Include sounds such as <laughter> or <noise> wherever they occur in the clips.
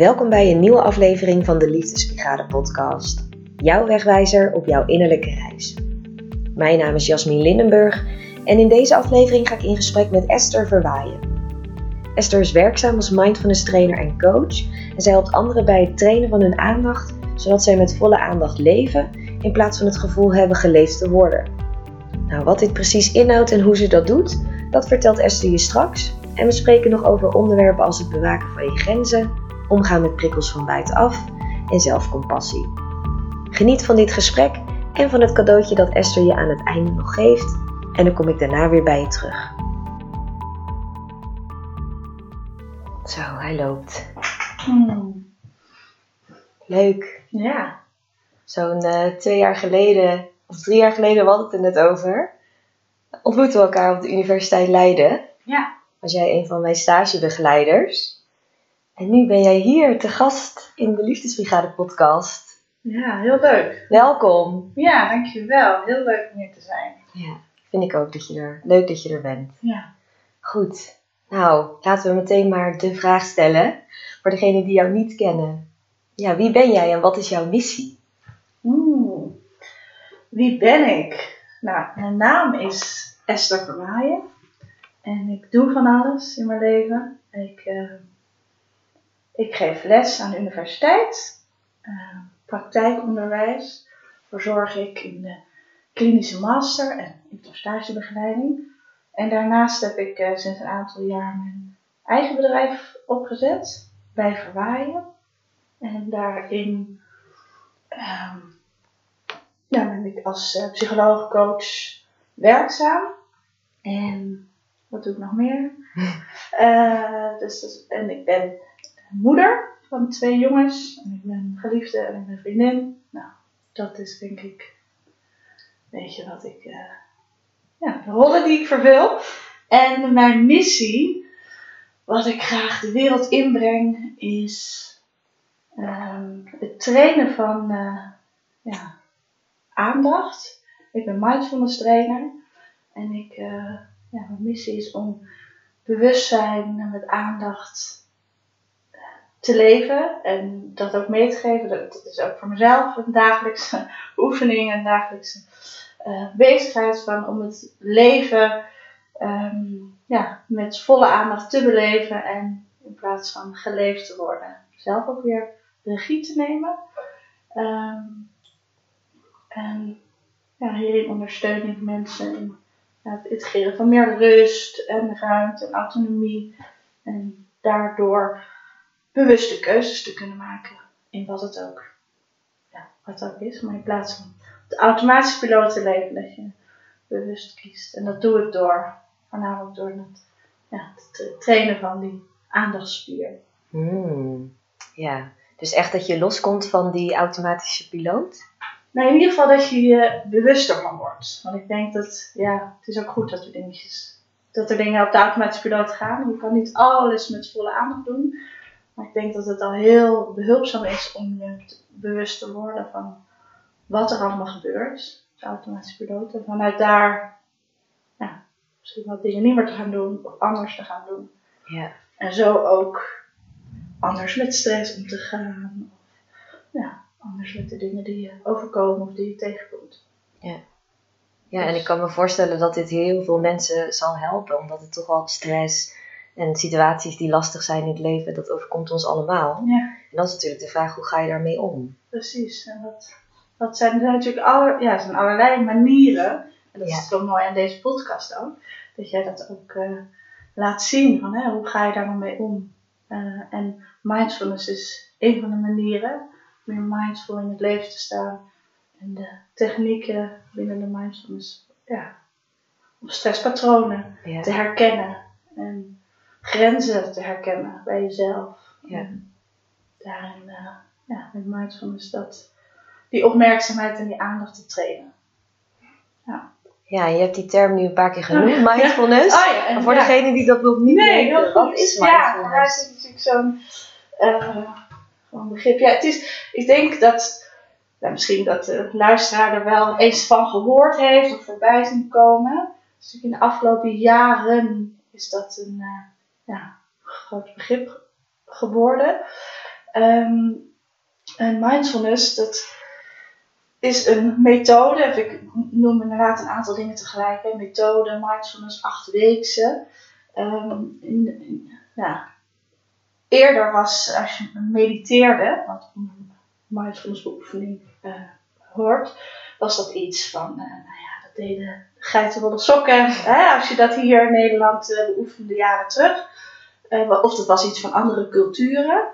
Welkom bij een nieuwe aflevering van de Liefdesbrigade podcast. Jouw wegwijzer op jouw innerlijke reis. Mijn naam is Jasmin Lindenburg en in deze aflevering ga ik in gesprek met Esther Verwaaien. Esther is werkzaam als mindfulness trainer en coach en zij helpt anderen bij het trainen van hun aandacht, zodat zij met volle aandacht leven in plaats van het gevoel hebben geleefd te worden. Nou, wat dit precies inhoudt en hoe ze dat doet, dat vertelt Esther je straks. En we spreken nog over onderwerpen als het bewaken van je grenzen, omgaan met prikkels van buitenaf en zelfcompassie. Geniet van dit gesprek en van het cadeautje dat Esther je aan het einde nog geeft. En dan kom ik daarna weer bij je terug. Zo, hij loopt. Hmm. Leuk. Ja. Zo'n eh, twee jaar geleden, of drie jaar geleden, we hadden het er net over. Ontmoetten we elkaar op de Universiteit Leiden. Ja. Was jij een van mijn stagebegeleiders. En nu ben jij hier te gast in de Liefdesbrigade podcast. Ja, heel leuk. Welkom. Ja, dankjewel. Heel leuk om hier te zijn. Ja, vind ik ook dat je er, leuk dat je er bent. Ja. Goed. Nou, laten we meteen maar de vraag stellen. Voor degenen die jou niet kennen. Ja, wie ben jij en wat is jouw missie? Hmm. Wie ben ik? Nou, mijn naam is Esther Verwaaien. En ik doe van alles in mijn leven. Ik, eh, ik geef les aan de universiteit. Eh, praktijkonderwijs verzorg ik in de klinische master en interstagebegeleiding. En daarnaast heb ik eh, sinds een aantal jaar mijn eigen bedrijf opgezet bij Verwaaien. En daarin ehm, ja, ben ik als uh, psycholoog, coach werkzaam. En wat doe ik nog meer? <laughs> Dus, en ik ben moeder van twee jongens. En ik ben geliefde en ik ben vriendin. Nou, dat is denk ik een beetje wat ik. Uh, ja, de rollen die ik vervul. En mijn missie, wat ik graag de wereld inbreng, is um, het trainen van uh, ja, aandacht. Ik ben mindfulness trainer. En ik, uh, ja, mijn missie is om bewustzijn met aandacht te leven en dat ook mee te geven. Dat is ook voor mezelf een dagelijkse <laughs> oefening, een dagelijkse uh, bezigheid van om het leven um, ja, met volle aandacht te beleven en in plaats van geleefd te worden. Zelf ook weer regie te nemen. Um, en ja, hierin ondersteun ik mensen in het integreren van meer rust en ruimte en autonomie. En daardoor bewuste keuzes te kunnen maken in wat het ook, ja, wat het ook is. Maar in plaats van de automatische piloot te leven, dat je bewust kiest. En dat doe ik door, voornamelijk door het, ja, het trainen van die aandachtspier. Hmm, ja, dus echt dat je loskomt van die automatische piloot? Nou, in ieder geval dat je je bewuster van wordt. Want ik denk dat, ja, het is ook goed dat dingetjes, dat er dingen op de automatische piloot gaan. Je kan niet alles met volle aandacht doen. Maar ik denk dat het al heel behulpzaam is om je bewust te worden van wat er allemaal gebeurt. De automatische piloot. En vanuit daar, ja, misschien wat dingen niet meer te gaan doen of anders te gaan doen. Ja. En zo ook anders met stress om te gaan. Ja, anders met de dingen die je overkomen of die je tegenkomt. Ja. Ja, en ik kan me voorstellen dat dit heel veel mensen zal helpen, omdat het toch wel stress en situaties die lastig zijn in het leven, dat overkomt ons allemaal. Ja. En dan is natuurlijk de vraag, hoe ga je daarmee om? Precies. En dat, dat zijn, zijn natuurlijk alle, ja, zijn allerlei manieren. En dat Ja. is zo mooi aan deze podcast ook. Dat jij dat ook eh, laat zien. Van, hè, hoe ga je daar mee om? Eh, en mindfulness is een van de manieren. Meer mindful in het leven te staan. En de technieken binnen de mindfulness. Ja, om stresspatronen Ja. te herkennen. En grenzen te herkennen bij jezelf. Ja. Daarin, eh, ja, met mindfulness, dat, die opmerkzaamheid en die aandacht te trainen. Ja, je hebt die term nu een paar keer genoemd, mindfulness. Oh ja, Maar voor ja. degenen die dat nog niet Nee, weten, wat goed. is Ja, daar mindfulness? zit natuurlijk zo'n zo'n begrip. Ja, het is, ik denk dat, nou, misschien dat de luisteraar er wel eens van gehoord heeft of voorbij zien komen. Dus in de afgelopen jaren is dat een eh, ja, groot begrip geworden. Ehm, en mindfulness, dat is een methode. Ik noem inderdaad een aantal dingen tegelijk. Hè. Methode, mindfulness, achtweekse. Um, in, ja. Eerder was, als je mediteerde, wat mindfulness beoefening uh, hoort, was dat iets van, uh, nou ja, deden geitenwolle sokken. Hè, als je dat hier in Nederland uh, beoefende jaren terug. of dat was iets van andere culturen.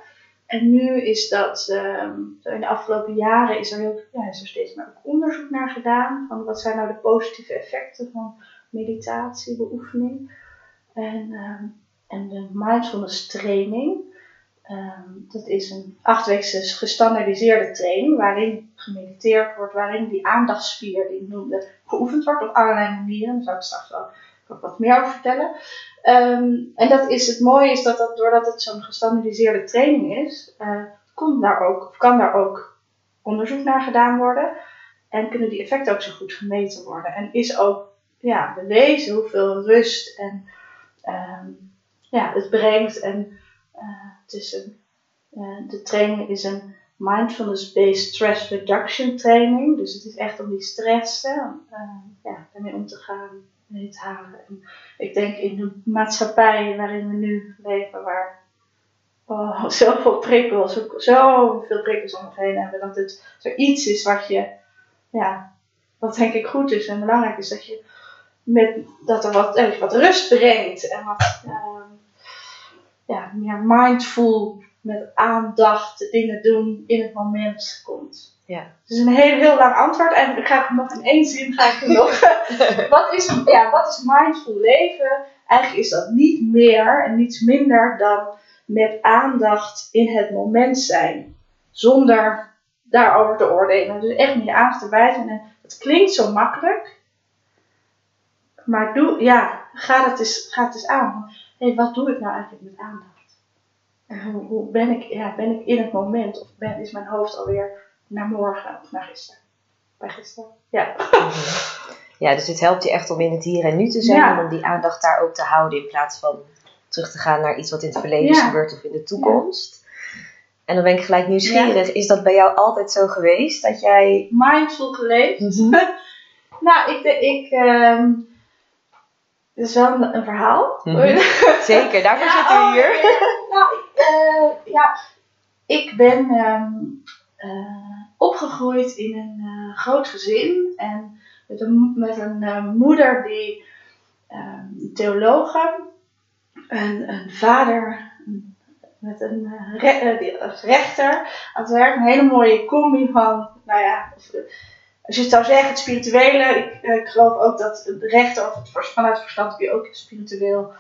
En nu is dat, um, in de afgelopen jaren is er, heel, ja, is er steeds meer onderzoek naar gedaan. Van wat zijn nou de positieve effecten van meditatie, beoefening. En, um, en de mindfulness training. Um, dat is een achtweekse gestandaardiseerde training waarin gemediteerd wordt, waarin die aandachtsspier die ik noemde geoefend wordt op allerlei manieren. Daar zou ik straks wel wat meer over vertellen. Um, en dat is het mooie is dat, dat doordat het zo'n gestandaardiseerde training is, uh, komt daar ook, of kan daar ook onderzoek naar gedaan worden. En kunnen die effecten ook zo goed gemeten worden. En is ook ja, bewezen hoeveel rust en um, ja, het brengt. En uh, de training is een mindfulness-based stress reduction training. Dus het is echt om die stress uh, ja, ermee om te gaan te halen. En ik denk in de maatschappij waarin we nu leven, waar oh, <laughs> zoveel prikkels, zoveel prikkels om ons heen hebben, dat het zoiets is wat je, ja, wat denk ik goed is en belangrijk is, dat je met, dat er wat, wat rust brengt en wat uh, ja, meer mindful met aandacht dingen doen in het moment komt. Ja. Het is een heel, heel lang antwoord en ik ga nog in één zin ga ik nog. <laughs> wat, is, ja, wat is mindful leven? Eigenlijk is dat niet meer en niets minder dan met aandacht in het moment zijn. Zonder daarover te oordelen. Dus echt met je aandacht erbij zijn. En het klinkt zo makkelijk. Maar doe, ja, ga het eens, ga het eens aan. Hé, hey, wat doe ik nou eigenlijk met aandacht? En hoe, hoe ben, ik, ja, ben ik in het moment? Of ben, is mijn hoofd alweer naar morgen of naar gisteren. Bij gisteren, ja. <laughs> Ja, dus het helpt je echt om in het hier en nu te zijn en om die aandacht daar ook te houden in plaats van terug te gaan naar iets wat in het verleden is gebeurd of in de toekomst. En dan ben ik gelijk nieuwsgierig, is dat bij jou altijd zo geweest dat jij. Mindful geleefd? Mhm. <laughs> nou, ik. ik um, is wel een, verhaal. Mhm. Zeker, daarvoor zitten we oh, hier. Uh, ja, ik ben um, uh, opgegroeid in een uh, groot gezin en met een, met een moeder die uh, theologe, een, een vader met een re rechter aan het werk. Een hele mooie combi van, nou ja, als je het zou zeggen, het spirituele. Ik, ik geloof ook dat de rechter, of het, vanuit het verstand kun je ook spiritueel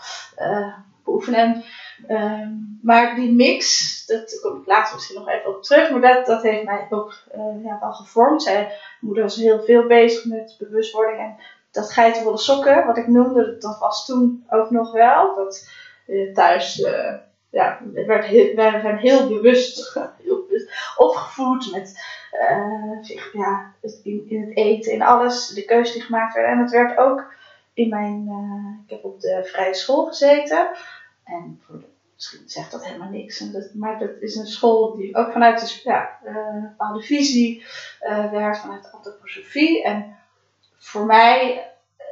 beoefenen. Um, maar die mix, dat kom ik later misschien nog even op terug, maar dat, dat heeft mij ook uh, ja, wel gevormd. Zij moeder was heel veel bezig met bewustwording en dat geitenwolle sokken, wat ik noemde, dat was toen ook nog wel. Dat uh, thuis, uh, ja, werd heel, wij zijn heel bewust, heel opgevoed met ja, in, in het eten, in alles, de keuzes die gemaakt werden. En het werd ook in mijn, ik heb op de vrije school gezeten. En misschien zegt dat helemaal niks. En dat, maar dat is een school die ook vanuit de ja, uh, bepaalde visie uh, werkt, vanuit de antroposofie. En voor mij, uh,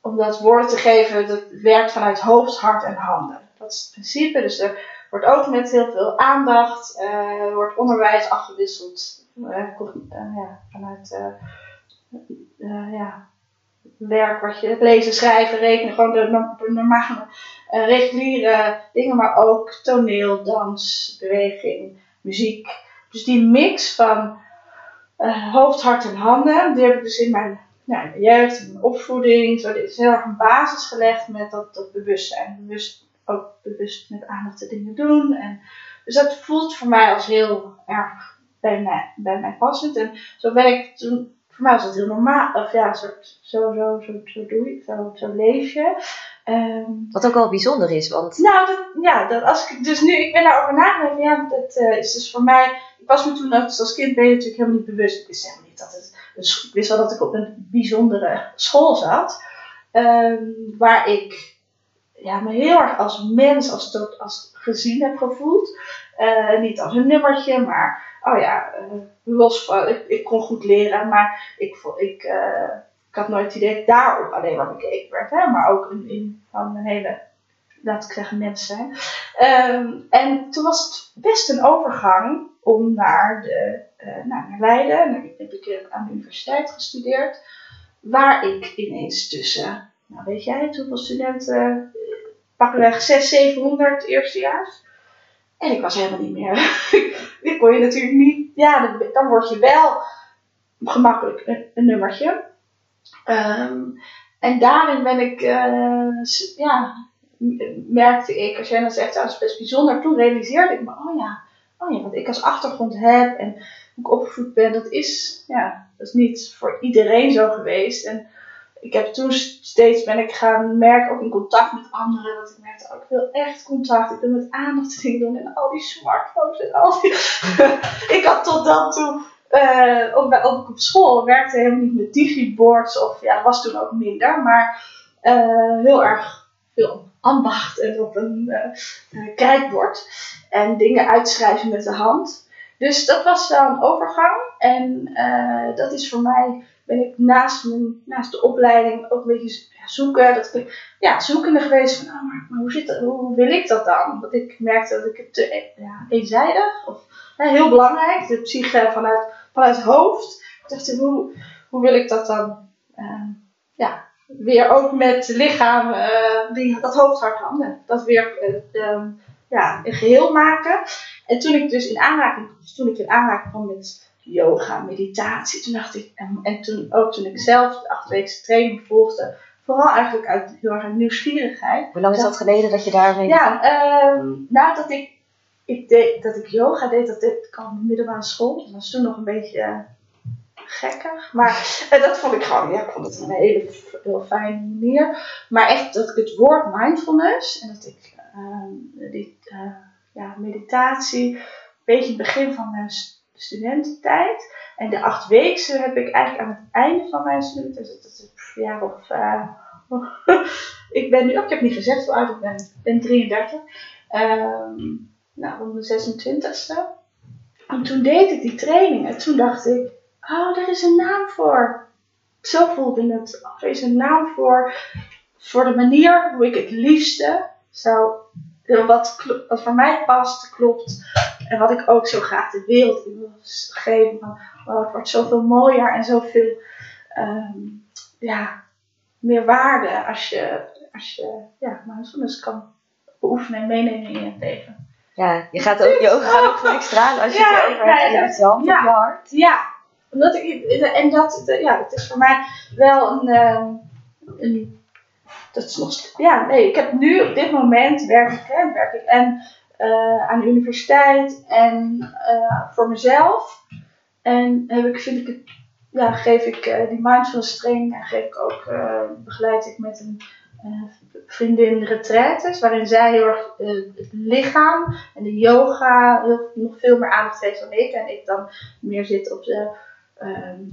om dat woord te geven, dat werkt vanuit hoofd, hart en handen. Dat is het principe. Dus er wordt ook met heel veel aandacht, wordt onderwijs afgewisseld ja, vanuit ja, werk wat je lezen, schrijven, rekenen, gewoon de, normale reguliere dingen, maar ook toneel, dans, beweging, muziek. Dus die mix van uh, hoofd, hart en handen, die heb ik dus in mijn, ja, in mijn jeugd, in mijn opvoeding, zo, is heel erg een basis gelegd met dat, dat bewustzijn. Bewust, ook bewust met aandacht de dingen doen. En, dus dat voelt voor mij als heel erg bij mij, bij mij passend. En zo ben ik toen voor mij was het heel normaal. Of ja, zo, zo, zo, zo, doe je, zo, zo leef je. Um, Wat ook wel bijzonder is, want... Nou, dat, ja, dat als ik dus nu, ik ben daarover nagedacht, ja, dat uh, is dus voor mij, ik was me toen als kind ben je natuurlijk helemaal niet bewust. Ik wist helemaal niet dat het, dus ik wist wel dat ik op een bijzondere school zat, um, waar ik ja, me heel erg als mens, als, tot, als gezien heb gevoeld. Eh, niet als een nummertje, maar oh ja, eh, los van, ik, ik kon goed leren, maar ik, ik, eh, ik had nooit idee dat daarop alleen maar bekeken werd, hè, maar ook in, van een hele, laat ik zeggen, mens zijn. Ehm, en toen was het best een overgang om naar, de, nou, naar Leiden, heb ik aan de universiteit gestudeerd, waar ik ineens tussen, nou weet jij, hoeveel studenten, pakweg 600, 700 eerstejaars. En ik was helemaal niet meer. <laughs> Dit kon je natuurlijk niet. Ja, dan, word je wel gemakkelijk een, nummertje. Ehm, en daarin ben ik, eh, ja, merkte ik, als jij dan zegt, oh, dat is best bijzonder, toen realiseerde ik me, oh ja, oh ja, wat ik als achtergrond heb en hoe ik opgevoed ben, dat is, ja, dat is niet voor iedereen zo geweest. En ik heb toen steeds ben ik gaan merken, ook in contact met anderen, dat ik merkte, oh, ik wil echt contact, ik wil met aandacht dingen doen en al die smartphones en al die... <laughs> ik had tot dan toe, eh, ook, bij, ook op school, werkte helemaal niet met digiboards of, ja, dat was toen ook minder, maar eh, heel erg veel ambacht en op een krijtbord en dingen uitschrijven met de hand. Dus dat was wel een overgang en dat is voor mij ben ik naast, mijn, naast de opleiding ook een beetje zoeken. Dat ik, ja, zoekende geweest van, oh, maar, maar hoe, zit hoe wil ik dat dan? Want ik merkte dat ik het te ja, eenzijdig, of heel belangrijk, de psyche vanuit, vanuit het hoofd. Ik dacht, hoe, hoe wil ik dat dan? eh, ja, weer ook met lichaam, eh, die, dat hoofd, hart, handen. Dat weer eh, ehm, ja, een geheel maken. En toen ik dus in aanraking, toen ik in aanraking kwam met yoga, meditatie. Toen dacht ik, en, en toen ook toen ik zelf de achtweekse training volgde, vooral eigenlijk uit heel erg nieuwsgierigheid. Hoe lang is dat geleden dat je daarmee... Ja, ehm nadat ik, ik deed, dat ik yoga deed, dat deed ik al in de middelbare school. Dat was toen nog een beetje gekker. Maar dat vond ik gewoon, ja, ik vond het een hele heel fijne manier. Maar echt dat ik het woord mindfulness en dat ik ehm, die eh, ja, meditatie, een beetje het begin van mijn studententijd. En de achtweekse heb ik eigenlijk aan het einde van mijn studenten, dus dat is een jaar of. eh, <laughs> ik ben nu, oh, ik heb niet gezegd hoe oud ik ben, ik ben 33. Ehm, nou, om de 26e. En toen deed ik die training en toen dacht ik, oh, daar is een naam voor. Zo voelde het. Er is een naam voor, voor de manier hoe ik het liefste zou, wat, wat voor mij past, klopt. En wat ik ook zo graag de wereld in wil geven. Van, oh, het wordt zoveel mooier en zoveel ehm, ja, meer waarde als je, als je ja, mindfulness kan beoefenen en meenemen in je leven. Ja, je gaat ook yoga gaat ook gelijk stralen als je Ja, het over hebt. ja, Je ja. hebt je hand Ja. op je hart. Ja, omdat ik, en dat, ja, dat is voor mij wel een, ehm, een dat is nog, ja, nee, ik heb nu op dit moment werk ik, hè, werk ik en eh, aan de universiteit en eh, voor mezelf. En heb ik, vind ik ja, geef ik eh, die mindfulness training en geef ik ook, begeleid ik met een vriendin retraites, waarin zij heel erg het lichaam en de yoga heel, nog veel meer aandacht heeft dan ik. En ik dan meer zit op de,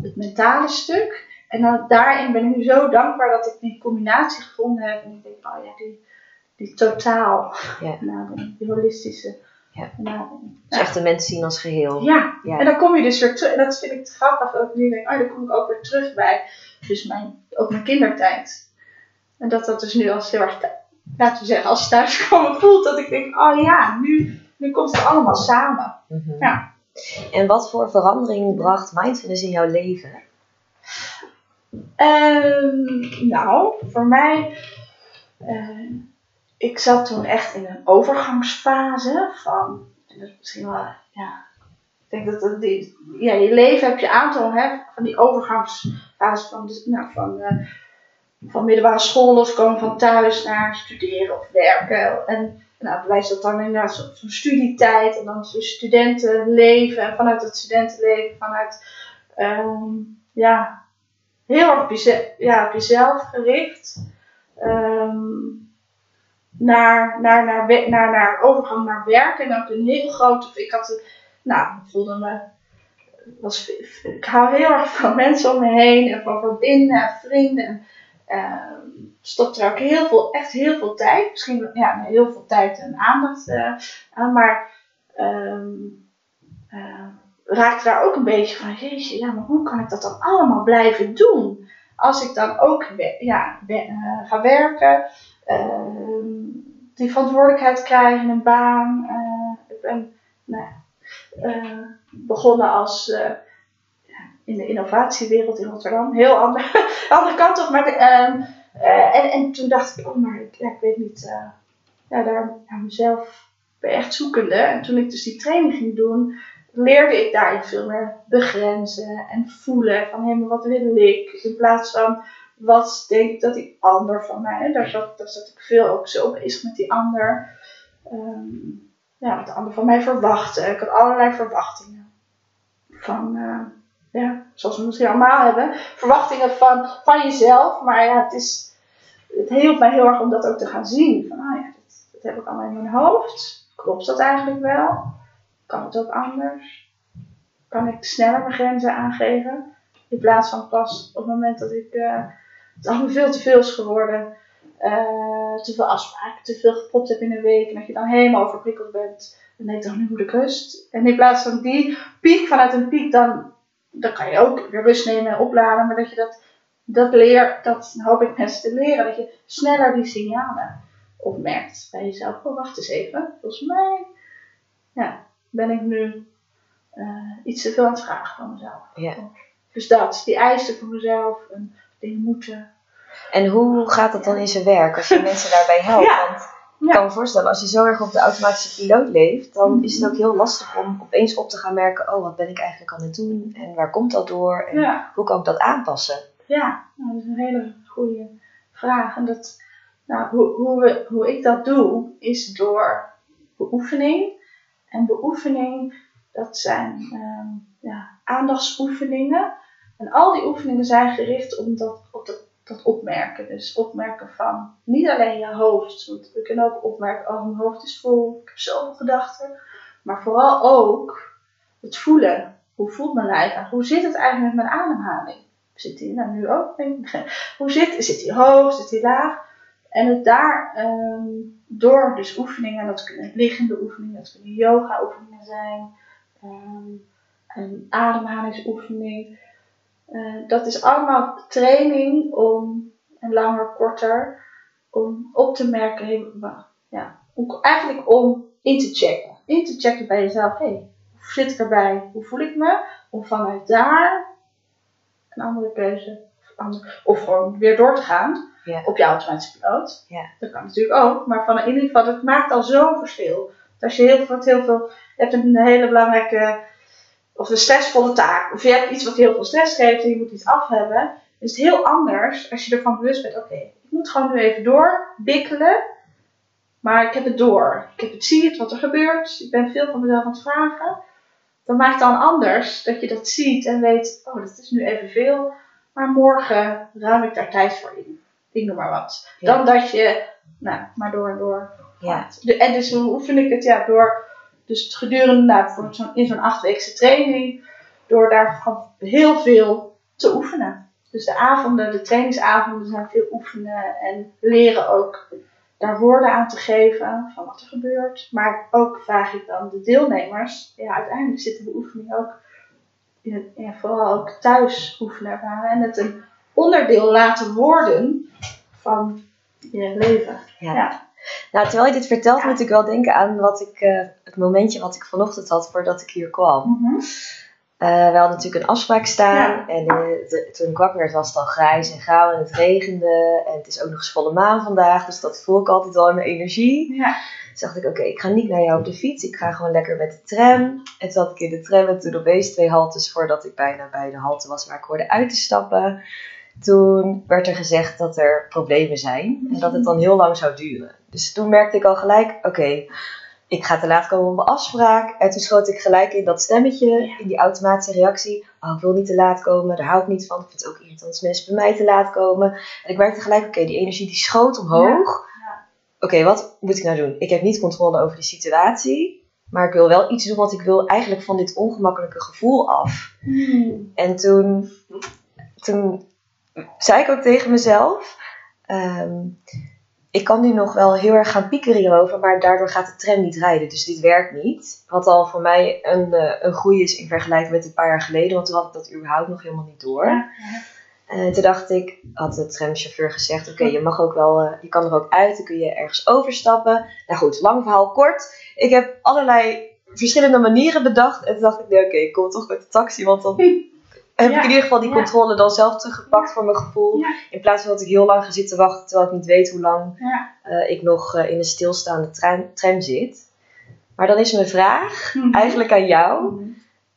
het mentale stuk. En dan, daarin ben ik nu zo dankbaar dat ik die combinatie gevonden heb. En ik denk, oh ja, die, die totaal Ja. benadering, die holistische Ja. benadering. Dus echt de mens zien als geheel. Ja, Ja. en dan kom je dus weer terug. En dat vind ik grappig ook nu. Denk, ik, oh, dan kom ik ook weer terug bij dus mijn, ook mijn kindertijd. En dat dat dus nu als heel erg, laten we zeggen, als thuiskomen <laughs> voelt. Dat ik denk, oh ja, nu, nu komt het allemaal samen. Mhm. Ja. En wat voor verandering bracht mindfulness in jouw leven? Ehm, nou, voor mij, eh, ik zat toen echt in een overgangsfase van, misschien wel, ja, ik denk dat die, ja, je leven heb je aantal hè, van die overgangsfase van, nou, van, eh, van middelbare school loskomen, van thuis naar studeren of werken. En nou, bij wijze dat dan inderdaad zo'n zo'n studietijd en dan zo'n studentenleven en vanuit het studentenleven, vanuit, ehm, ja, heel erg op, ja, op jezelf gericht. Ehm, naar, naar, naar, naar, naar overgang naar werken. En ook een heel groot. Ik had een, nou, ik voelde me. Was, ik hou heel erg van mensen om me heen en van verbinden en vrienden. En, ehm, stopte er ook heel veel, echt heel veel tijd. Misschien ja, heel veel tijd en aandacht eh, aan. Maar eh, raakte daar ook een beetje van, jeetje, ja, maar hoe kan ik dat dan allemaal blijven doen? Als ik dan ook ja, eh, ga werken, die verantwoordelijkheid krijgen, een baan. ik ben nou, begonnen als in de innovatiewereld in Rotterdam. Heel andere, <laughs> andere kant op. Maar, ehm, en, en toen dacht ik, oh maar ik, ja, ik weet niet, uh, ja, daar naar mezelf ben echt zoekende. En toen ik dus die training ging doen, leerde ik daarin veel meer begrenzen en voelen van hé, maar wat wil ik? In plaats van wat denk ik dat die ander van mij, daar zat, daar zat ik veel ook zo bezig met die ander. Um, ja, wat de ander van mij verwachtte. Ik had allerlei verwachtingen. Van, uh, ja, zoals we misschien allemaal hebben, verwachtingen van, van jezelf. Maar ja, het, is, het hielp mij heel erg om dat ook te gaan zien. Van, ah ja, dat, dat heb ik allemaal in mijn hoofd. Klopt dat eigenlijk wel? Kan het ook anders? Kan ik sneller mijn grenzen aangeven? In plaats van pas op het moment dat ik uh, het allemaal veel te veel is geworden. Uh, te veel afspraken, te veel gepropt heb in een week. En dat je dan helemaal overprikkeld bent. Dan denk dan nu moet ik rust. En in plaats van die piek, vanuit een piek dan dan kan je ook weer rust nemen en opladen, maar dat je dat, dat leert, dat hoop ik mensen te leren, dat je sneller die signalen opmerkt bij jezelf. Oh, wacht eens even, volgens mij ja, ben ik nu uh, iets te veel aan het vragen van mezelf. Ja. Dus dat, die eisen van mezelf en dingen moeten. En hoe gaat dat dan in zijn werk als je mensen daarbij helpt? Want ik kan me voorstellen, als je zo erg op de automatische piloot leeft, dan is het ook heel lastig om opeens op te gaan merken: oh, wat ben ik eigenlijk aan het doen en waar komt dat door en hoe kan ik dat aanpassen? Ja, nou, dat is een hele goede vraag. En dat, nou, hoe, hoe, we, hoe ik dat doe, is door beoefening. En beoefening, dat zijn um, ja, aandachtsoefeningen. En al die oefeningen zijn gericht om dat, op dat dat opmerken. Dus opmerken van niet alleen je hoofd. Want we kunnen ook opmerken, oh mijn hoofd is vol, ik heb zoveel gedachten. Maar vooral ook het voelen. Hoe voelt mijn lijf Hoe zit het eigenlijk met mijn ademhaling? Zit die nou nu ook? <laughs> Hoe zit, zit die hoog, zit die laag? En het daar ehm, door dus oefeningen, dat kunnen liggende oefeningen, dat kunnen yoga oefeningen zijn. Um, een ademhalingsoefening uh, dat is allemaal training om, en langer, korter, om op te merken, ja, om, eigenlijk om in te checken. In te checken bij jezelf, hé, hey, hoe zit ik erbij? Hoe voel ik me? Om vanuit daar een andere keuze, of, of gewoon weer door te gaan op je automatische piloot. Dat kan natuurlijk ook, maar van in ieder geval, het maakt al zo'n verschil. Als je heel, veel, heel veel, je hebt een hele belangrijke of een stressvolle taak, of je hebt iets wat heel veel stress geeft en je moet iets af hebben, is het heel anders als je ervan bewust bent: oké, ik moet gewoon nu even doorbikkelen, maar ik heb het door. Ik heb het, zie het wat er gebeurt, ik ben veel van mezelf aan het vragen. Dan maakt het dan anders dat je dat ziet en weet: oh, dat is nu even veel, maar morgen ruim ik daar tijd voor in. Ik noem maar wat. Dan dat je, nou, maar door en door. Ja. En dus hoe oefen ik het? Ja, door dus gedurende, nou, zo in zo'n achtweekse training, door daar heel veel te oefenen. Dus de avonden, de trainingsavonden zijn veel oefenen en leren ook daar woorden aan te geven van wat er gebeurt. Maar ook vraag ik dan de deelnemers, ja, uiteindelijk zit de oefening ook in het, ja, vooral ook thuis oefenen ervaren en het een onderdeel laten worden van je leven. ja. Nou, terwijl je dit vertelt, moet ik wel denken aan wat ik, uh, het momentje wat ik vanochtend had voordat ik hier kwam. Mm -hmm. uh, we hadden natuurlijk een afspraak staan en de, toen ik wakker werd was het al grijs en grauw en het regende. En het is ook nog eens volle maan vandaag, dus dat voel ik altijd wel in mijn energie. Ja. Dus dacht ik, oké, ik ga niet naar jou op de fiets, ik ga gewoon lekker met de tram. En toen zat ik in de tram en toen opeens twee haltes voordat ik bijna bij de halte was waar ik hoorde uit te stappen. Toen werd er gezegd dat er problemen zijn en dat het dan heel lang zou duren. Dus toen merkte ik al gelijk, oké, ik ga te laat komen op mijn afspraak. En toen schoot ik gelijk in dat stemmetje, in die automatische reactie. Oh, ik wil niet te laat komen, daar hou ik niet van. Ik vind het ook irritant als mensen bij mij te laat komen. En ik merkte gelijk, oké, die energie die schoot omhoog. Ja. Oké, wat moet ik nou doen? Ik heb niet controle over de situatie. Maar ik wil wel iets doen, want ik wil eigenlijk van dit ongemakkelijke gevoel af. Hmm. En toen, toen zei ik ook tegen mezelf... Um, ik kan nu nog wel heel erg gaan piekeren hierover, maar daardoor gaat de tram niet rijden. Dus dit werkt niet. Wat al voor mij een, uh, een groei is in vergelijking met een paar jaar geleden, want toen had ik dat überhaupt nog helemaal niet door. Ja, En toen dacht ik, had de tramchauffeur gezegd, oké, je mag ook wel, eh, je kan er ook uit, dan kun je ergens overstappen. Nou goed, lang verhaal kort. Ik heb allerlei verschillende manieren bedacht. En toen dacht ik, nee, oké, ik kom toch met de taxi, want dan <laughs> heb Ja, ik in ieder geval die ja. controle dan zelf teruggepakt Ja. voor mijn gevoel. In plaats van dat ik heel lang ga zitten wachten, terwijl ik niet weet hoe lang eh, ik nog eh, in een stilstaande tram, tram zit. Maar dan is mijn vraag Mhm. eigenlijk aan jou. Mhm.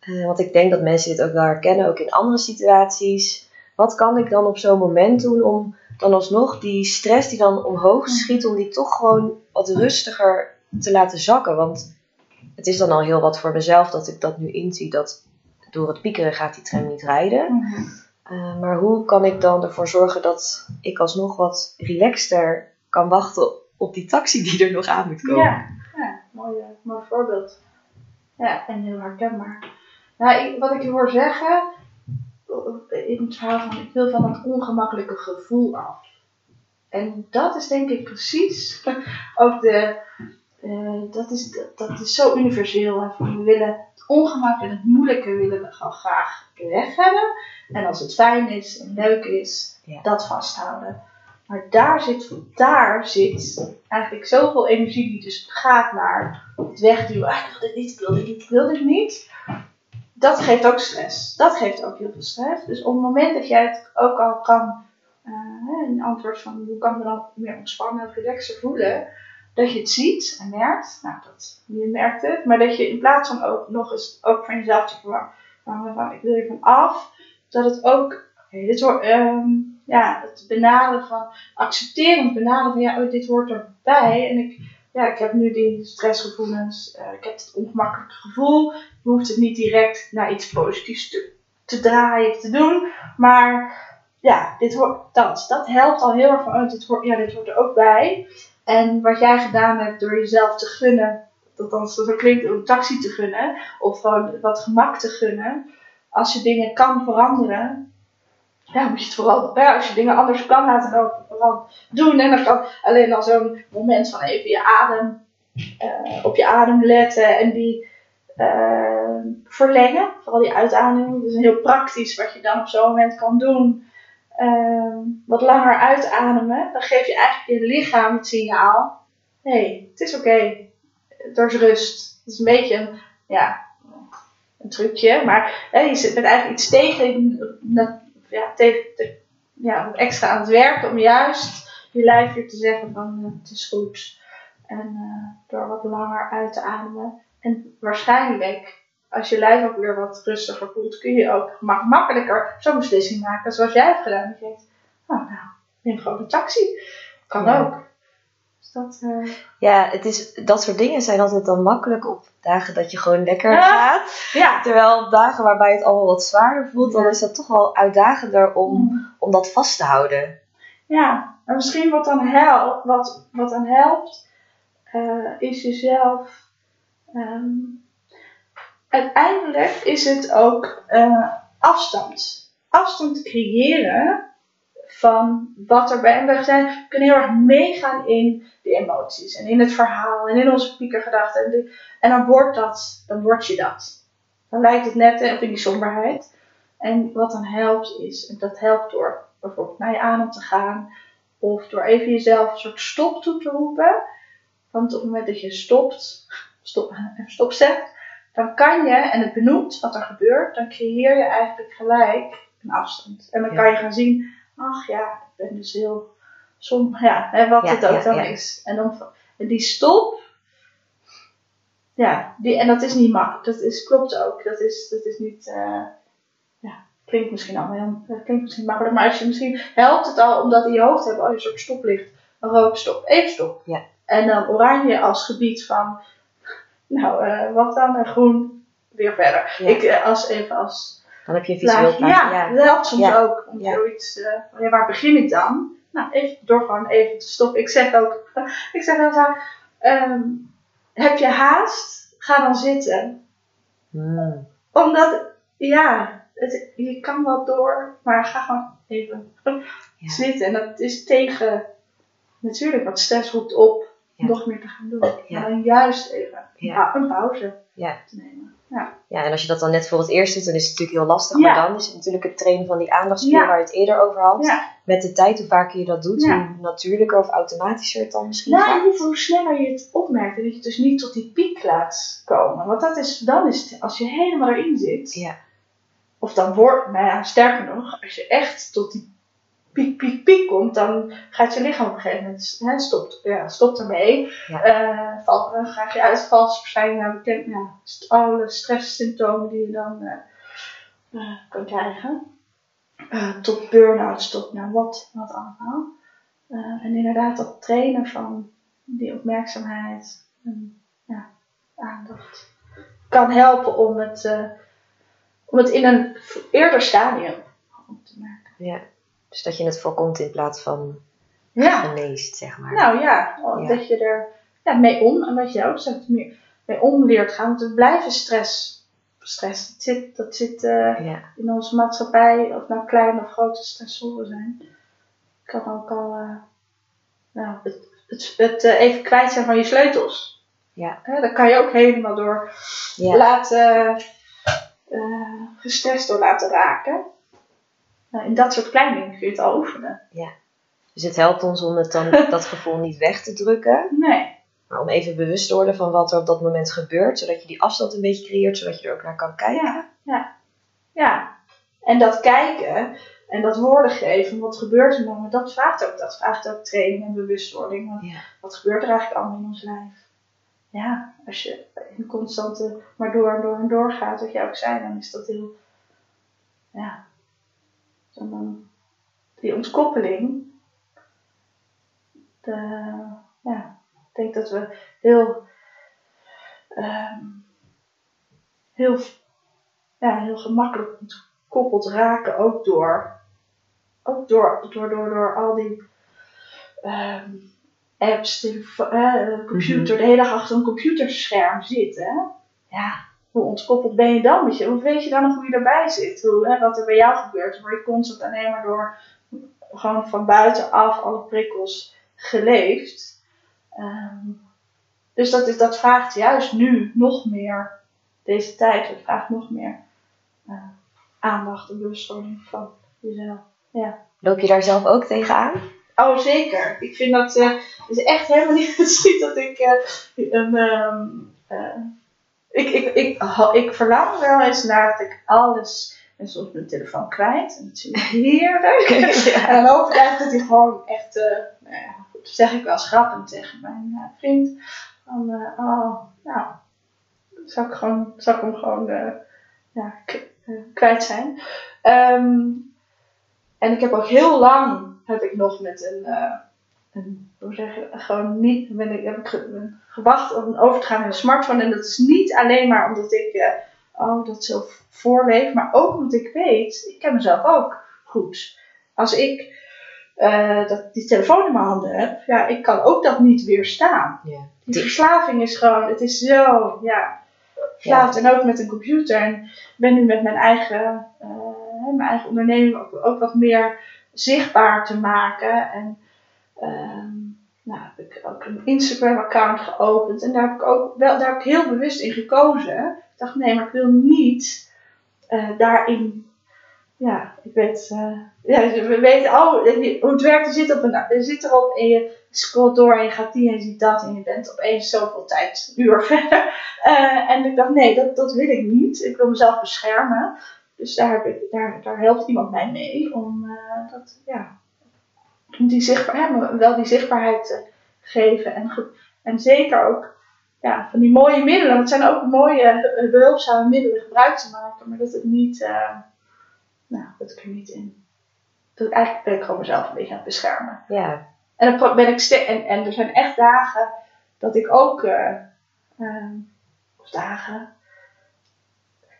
Eh, want ik denk dat mensen dit ook wel herkennen, ook in andere situaties. Wat kan ik dan op zo'n moment doen om dan alsnog die stress die dan omhoog schiet, om die toch gewoon wat rustiger te laten zakken? Want het is dan al heel wat voor mezelf dat ik dat nu inzie, dat door het piekeren gaat die tram niet rijden. Mhm. Eh, maar hoe kan ik dan ervoor zorgen dat ik alsnog wat relaxter kan wachten op die taxi die er nog aan moet komen? Ja, ja mooi, eh, mooi voorbeeld. Ja, en heel herkenbaar. Nou, ik, wat ik je hoor zeggen, eh, in het verhaal van ik wil van dat ongemakkelijke gevoel af. En dat is denk ik precies <laughs> ook de, eh, dat, is, dat, dat is zo universeel. Hè, van we willen het ongemak en het moeilijke willen we gewoon graag weg hebben. En als het fijn is en leuk is, Ja. dat vasthouden. Maar daar zit, daar zit eigenlijk zoveel energie die dus gaat naar het wegduwen. Ah, ik wil dit niet, ik wil dit niet, ik wil dit niet. Dat geeft ook stress. Dat geeft ook heel veel stress. Dus op het moment dat jij het ook al kan, eh, een antwoord van hoe kan ik me dan meer ontspannen en relaxer voelen, dat je het ziet en merkt, nou dat, je merkt het, maar dat je in plaats van ook nog eens ook van jezelf te verwachten, van, ik wil er van af, dat het ook, oké, dit hoort, ehm, ja, het benaderen van, accepterend benaderen van, ja, oh, dit hoort erbij en ik, ja, ik heb nu die stressgevoelens, eh, ik heb het ongemakkelijke gevoel, je hoeft het niet direct naar iets positiefs te, te draaien of te doen, maar ja, dit hoort, dat, dat helpt al heel erg van, oh, dit hoort, ja, dit hoort er ook bij. En wat jij gedaan hebt door jezelf te gunnen, dat dan zo klinkt, een taxi te gunnen, of gewoon wat gemak te gunnen, als je dingen kan veranderen, ja, moet je het vooral, ja, als je dingen anders kan laten, dan vooral doen. En dan kan alleen al zo'n moment van even je adem, eh, op je adem letten en die eh, verlengen, vooral die uitademing. Dat is heel praktisch wat je dan op zo'n moment kan doen. Ehm, wat langer uitademen, dan geef je eigenlijk je lichaam het signaal: hé, hey, het is oké, er is rust. Het is een beetje een, ja, een trucje, maar hè, je zit met eigenlijk iets tegen, ja, tegen te- ja, extra aan het werken om juist je lijf weer te zeggen: van eh, het is goed. En eh, door wat langer uit te ademen. En waarschijnlijk, als je lijf ook weer wat rustiger voelt, kun je ook mak- makkelijker zo'n beslissing maken zoals jij hebt gedaan. Dat je denkt, oh, nou, neem gewoon een taxi. Kan Ja. ook. Dus dat, eh, Ja, het is, dat soort dingen zijn altijd dan makkelijk op dagen dat je gewoon lekker Ja. gaat. ja. Terwijl op dagen waarbij het allemaal wat zwaarder voelt, dan is dat toch wel uitdagender om, om dat vast te houden. Ja, en misschien wat dan helpt, wat, wat dan helpt, eh, is jezelf. ehm, uiteindelijk is het ook eh, afstand. Afstand creëren van wat er bij we zijn, we kunnen heel erg meegaan in de emoties en in het verhaal en in onze piekergedachten. En, dan wordt dat, dan word je dat. Dan lijkt het net hè, op in die somberheid. En wat dan helpt is, dat helpt door bijvoorbeeld naar je adem te gaan, of door even jezelf een soort stop toe te roepen. Want op het moment dat je stopt, stop, <laughs> stop zegt, dan kan je, en het benoemt wat er gebeurt, dan creëer je eigenlijk gelijk een afstand. En dan kan je gaan zien, ach ja, ik ben dus heel som, ja, hè, wat het ook dan is. En, dan, en die stop, ja, die, en dat is niet makkelijk, dat is, klopt ook. Dat is, dat is niet, eh, ja, klinkt misschien allemaal heel, dat klinkt misschien makkelijk, maar als je misschien helpt het al om dat in je hoofd hebben, oh, je soort stoplicht, een rood stop, even stop. Ja. En dan oranje als gebied van, nou, eh, wat dan, en groen, weer verder. Ja. Ik, eh, als even als Dan heb je een visueel plaatje. Ja, Ja. dat helpt soms Ja. ook om zoiets, ja, waar begin ik dan? Nou, even, door gewoon even te stoppen. Ik zeg ook, <laughs> ik zeg zo, ehm, heb je haast? Ga dan zitten. Hmm. Omdat, ja, het, je kan wel door, maar ga gewoon even Ja. <laughs> zitten. En dat is tegen natuurlijk, want stress roept op. nog meer te gaan doen. Ja. Maar dan juist even Ja. een pauze Ja. te nemen. Ja. Ja, en als je dat dan net voor het eerst doet, dan is het natuurlijk heel lastig. Ja. Maar dan is het natuurlijk het trainen van die aandachtspier Ja. waar je het eerder over had. Ja. Met de tijd, hoe vaker je dat doet, hoe natuurlijker of automatischer het dan misschien Nou, gaat. geval hoe sneller je het opmerkt. En dat je dus niet tot die piek laat komen. Want dat is, dan is het, als je helemaal erin zit. Ja. Of dan wordt, nou ja, sterker nog, als je echt tot die piek, piek, piek komt. Dan gaat je lichaam op een gegeven moment, hè, stopt, ja, stopt ermee. Ja. Eh, val, dan ga je uitvalsverschijningen st- alle stresssymptomen die je dan eh, kan krijgen. Tot burn-outs, tot nou wat, wat allemaal. En inderdaad dat trainen van die opmerkzaamheid en ja, aandacht kan helpen om het, om het in een eerder stadium op te merken. Ja. Dus dat je het voorkomt in plaats van Ja, geneest, zeg maar. nou ja, oh, Ja. dat je er ja, mee om, en wat je ook zegt, meer mee om leert gaan. Want we blijven stress. Stress, dat zit, dat zit eh, Ja. in onze maatschappij, of nou kleine of grote stressoren zijn, kan ook al eh, nou, het, het, het eh, even kwijt zijn van je sleutels. Ja. Hè, dat kan je ook helemaal door laten, gestrest door laten raken. Nou, in dat soort kleine dingen kun je het al oefenen. Dus het helpt ons om het dan, <laughs> dat gevoel niet weg te drukken. Nee, Maar om even bewust te worden van wat er op dat moment gebeurt. Zodat je die afstand een beetje creëert, zodat je er ook naar kan kijken. ja. En dat kijken en dat woorden geven, wat gebeurt er dan? Dat vraagt ook, dat vraagt ook training en bewustwording. Want Ja. wat gebeurt er eigenlijk allemaal in ons lijf? Ja, als je in constante maar door en door en door gaat, wat jij ook zei, dan is dat heel, ja, dan die ontkoppeling. De, ja, ik denk dat we heel, ehm, heel, ja, heel gemakkelijk ontkoppeld raken, ook door, ook door, door, door, door al die ehm, apps, telefo- eh, computer, de hele dag achter een computerscherm zitten. Ja, hoe ontkoppeld ben je dan? Weet je? Hoe weet je dan nog hoe je erbij zit? Hoe, hè, wat er bij jou gebeurt? Word je constant alleen maar door gewoon van buitenaf alle prikkels geleefd. Ehm, dus dat, is, dat vraagt juist nu nog meer, deze tijd, het vraagt nog meer eh, aandacht en bewustwording van jezelf. Ja. Loop je daar zelf ook tegenaan? Oh, zeker. Ik vind dat het is echt helemaal niet <laughs> het dat ik eh, een. ehm, eh, ik, ik, ik, ik verlang wel eens naar dat ik alles. En soms mijn telefoon kwijt. En dat vind ik heerlijk. <laughs> En dan hoop ik eigenlijk dat hij gewoon echt. eh nou ja, dat zeg ik wel eens grappend tegen mijn eh, vriend. Van, eh, oh, nou. Zou ik, gewoon, zou ik hem gewoon ja, kwijt zijn. Ehm, en ik heb ook heel lang heb ik nog met een, hoe zeg je, gewoon niet, ben ik, heb ik ge- ben gewacht om over te gaan naar een smartphone. En dat is niet alleen maar omdat ik eh, oh, dat zo voorleef, maar ook omdat ik weet, ik ken mezelf ook goed. Als ik eh, dat, die telefoon in mijn handen heb, ja, ik kan ook dat niet weerstaan. Ja. Die verslaving is gewoon, het is zo, ja, verslaafd. En ook met een computer. En ik ben nu met mijn eigen, eh, mijn eigen onderneming ook, ook wat meer zichtbaar te maken. En ehm, nou, heb ik ook een Instagram-account geopend. En daar heb ik ook wel, daar heb ik heel bewust in gekozen. Ik dacht, nee, maar ik wil niet eh, daarin. Ja, ik weet, eh, ja, we weten, je- hoe het werkt, je zit, op een, je zit erop en je scrolt door en je gaat die en je ziet dat en je bent opeens zoveel tijd, uur verder. <laughs> Eh, en ik dacht, nee, dat, dat wil ik niet. Ik wil mezelf beschermen. Dus daar, heb ik, daar, daar helpt iemand mij mee om dat, ja, die zichtbaar, wel die zichtbaarheid te geven. En, en zeker ook ja, van die mooie middelen. Want het zijn ook mooie eh, behulpzame middelen gebruik te maken. Maar dat het niet, eh, nou, dat ik er niet in. Dat, eigenlijk ben ik gewoon mezelf een beetje aan het beschermen. Ja. En, dan ben ik en, en er zijn echt dagen dat ik ook, eh, ehm, of dagen.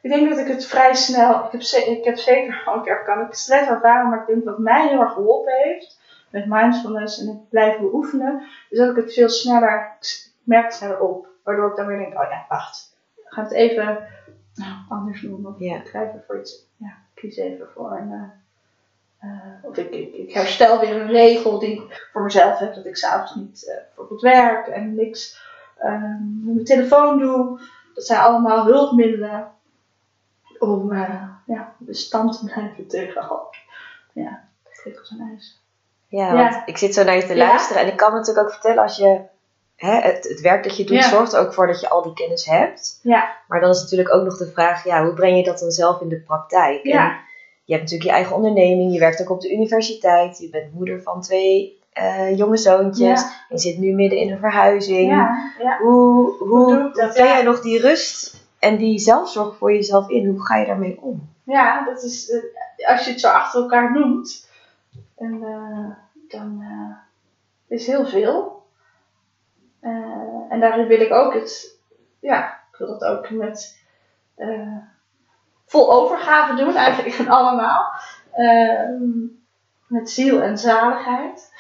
Ik denk dat ik het vrij snel, ik heb, ik heb zeker <laughs> ook keer kan ik stress ervaren, maar ik denk dat mij heel erg geholpen heeft met mindfulness en het blijven beoefenen, is dat ik het veel sneller, ik merk het sneller op. Waardoor ik dan weer denk, oh ja, wacht, we gaan het even nou, anders doen. Of Ja. ik ga even voor iets, ja, ik kies even voor een, eh, eh, of ik, ik, ik herstel weer een regel die ik voor mezelf heb, dat ik s'avonds niet uh, bijvoorbeeld werk en niks um, met mijn telefoon doe. Dat zijn allemaal hulpmiddelen om uh, ja, bestand te blijven tegen ja, prikkels en ijs. Ja, want ja. ik zit zo naar je te luisteren en ik kan natuurlijk ook vertellen als je hè, het, het werk dat je doet zorgt er ook voor dat je al die kennis hebt. Ja. Maar dan is natuurlijk ook nog de vraag, ja, hoe breng je dat dan zelf in de praktijk? Ja. En je hebt natuurlijk je eigen onderneming, je werkt ook op de universiteit, je bent moeder van twee uh, jonge zoontjes, Ja. je zit nu midden in een verhuizing. Ja, ja. Hoe, hoe, Hoe dat? jij nog die rust en die zelfzorg voor jezelf in? Hoe ga je daarmee om? Ja, dat is, eh, als je het zo achter elkaar noemt, en, eh, dan eh, is heel veel. Eh, en daarin wil ik ook het, ja, ik wil dat ook met vol overgave doen, eigenlijk van allemaal. Ehm, met ziel en zaligheid.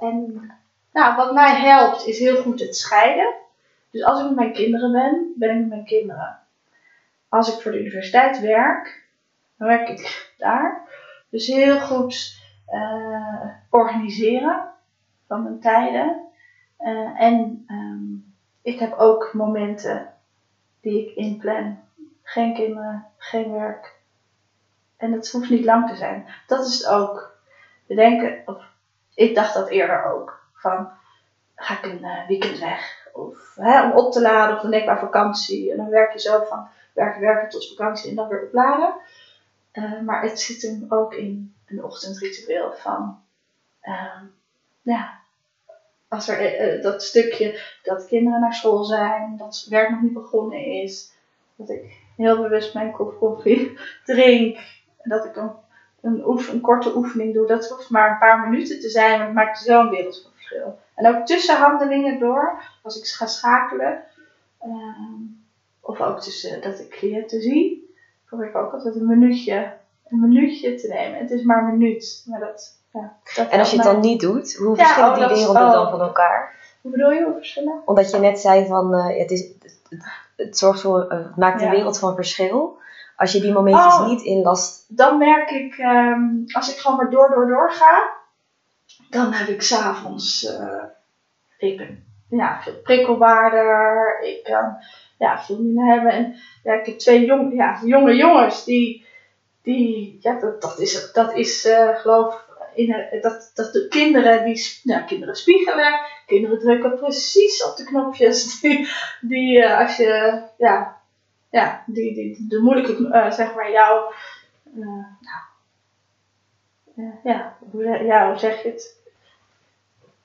En nou, wat mij helpt is heel goed het scheiden. Dus als ik met mijn kinderen ben, ben ik met mijn kinderen. Als ik voor de universiteit werk, dan werk ik daar. Dus heel goed eh, organiseren van mijn tijden. Eh, en ehm, ik heb ook momenten die ik inplan. Geen kinderen, geen werk. En het hoeft niet lang te zijn. Dat is het ook. We denken, of ik dacht dat eerder ook. Van, ga ik een eh, weekend weg? Of hè, om op te laden, of dan denk ik aan vakantie. En dan werk je zo van werken, werken tot vakantie en dan weer opladen. Eh, maar het zit hem ook in een ochtendritueel van, ehm, ja, als er eh, eh, dat stukje dat kinderen naar school zijn, dat werk nog niet begonnen is, dat ik heel bewust mijn kop koffie <laughs> drink, dat ik een, een, een korte oefening doe. Dat hoeft maar een paar minuten te zijn, maar het maakt zo'n wereld van verschil. En ook tussen handelingen door, als ik ga schakelen, ehm, of ook tussen dat ik cliënten zie, probeer ik ook altijd een minuutje, een minuutje te nemen. Het is maar een minuut, maar dat, ja, dat En als je het dan niet doet, hoe Ja, verschillen oh, die werelden dan van elkaar? Hoe bedoel je, hoe verschillen? Omdat je net zei van eh, het, is, het, zorgt voor, eh, het maakt een Ja. wereld van verschil. Als je die momentjes Oh. niet inlast. Dan merk ik, ehm, als ik gewoon maar door, door, door ga, dan heb ik s'avonds, eh ik ben ja, veel prikkelbaarder, ik kan ja, veel meer hebben. En ja, ik heb twee jong, ja, jonge jongens die, die ja, dat, dat is, dat is eh, geloof in, dat, dat de kinderen, die, nou, kinderen spiegelen, kinderen drukken precies op de knopjes <laughs> die, die eh, als je, ja, ja, die, die, de moeilijke, eh, zeg maar, jouw, nou, ja, hoe, ja, hoe zeg je het?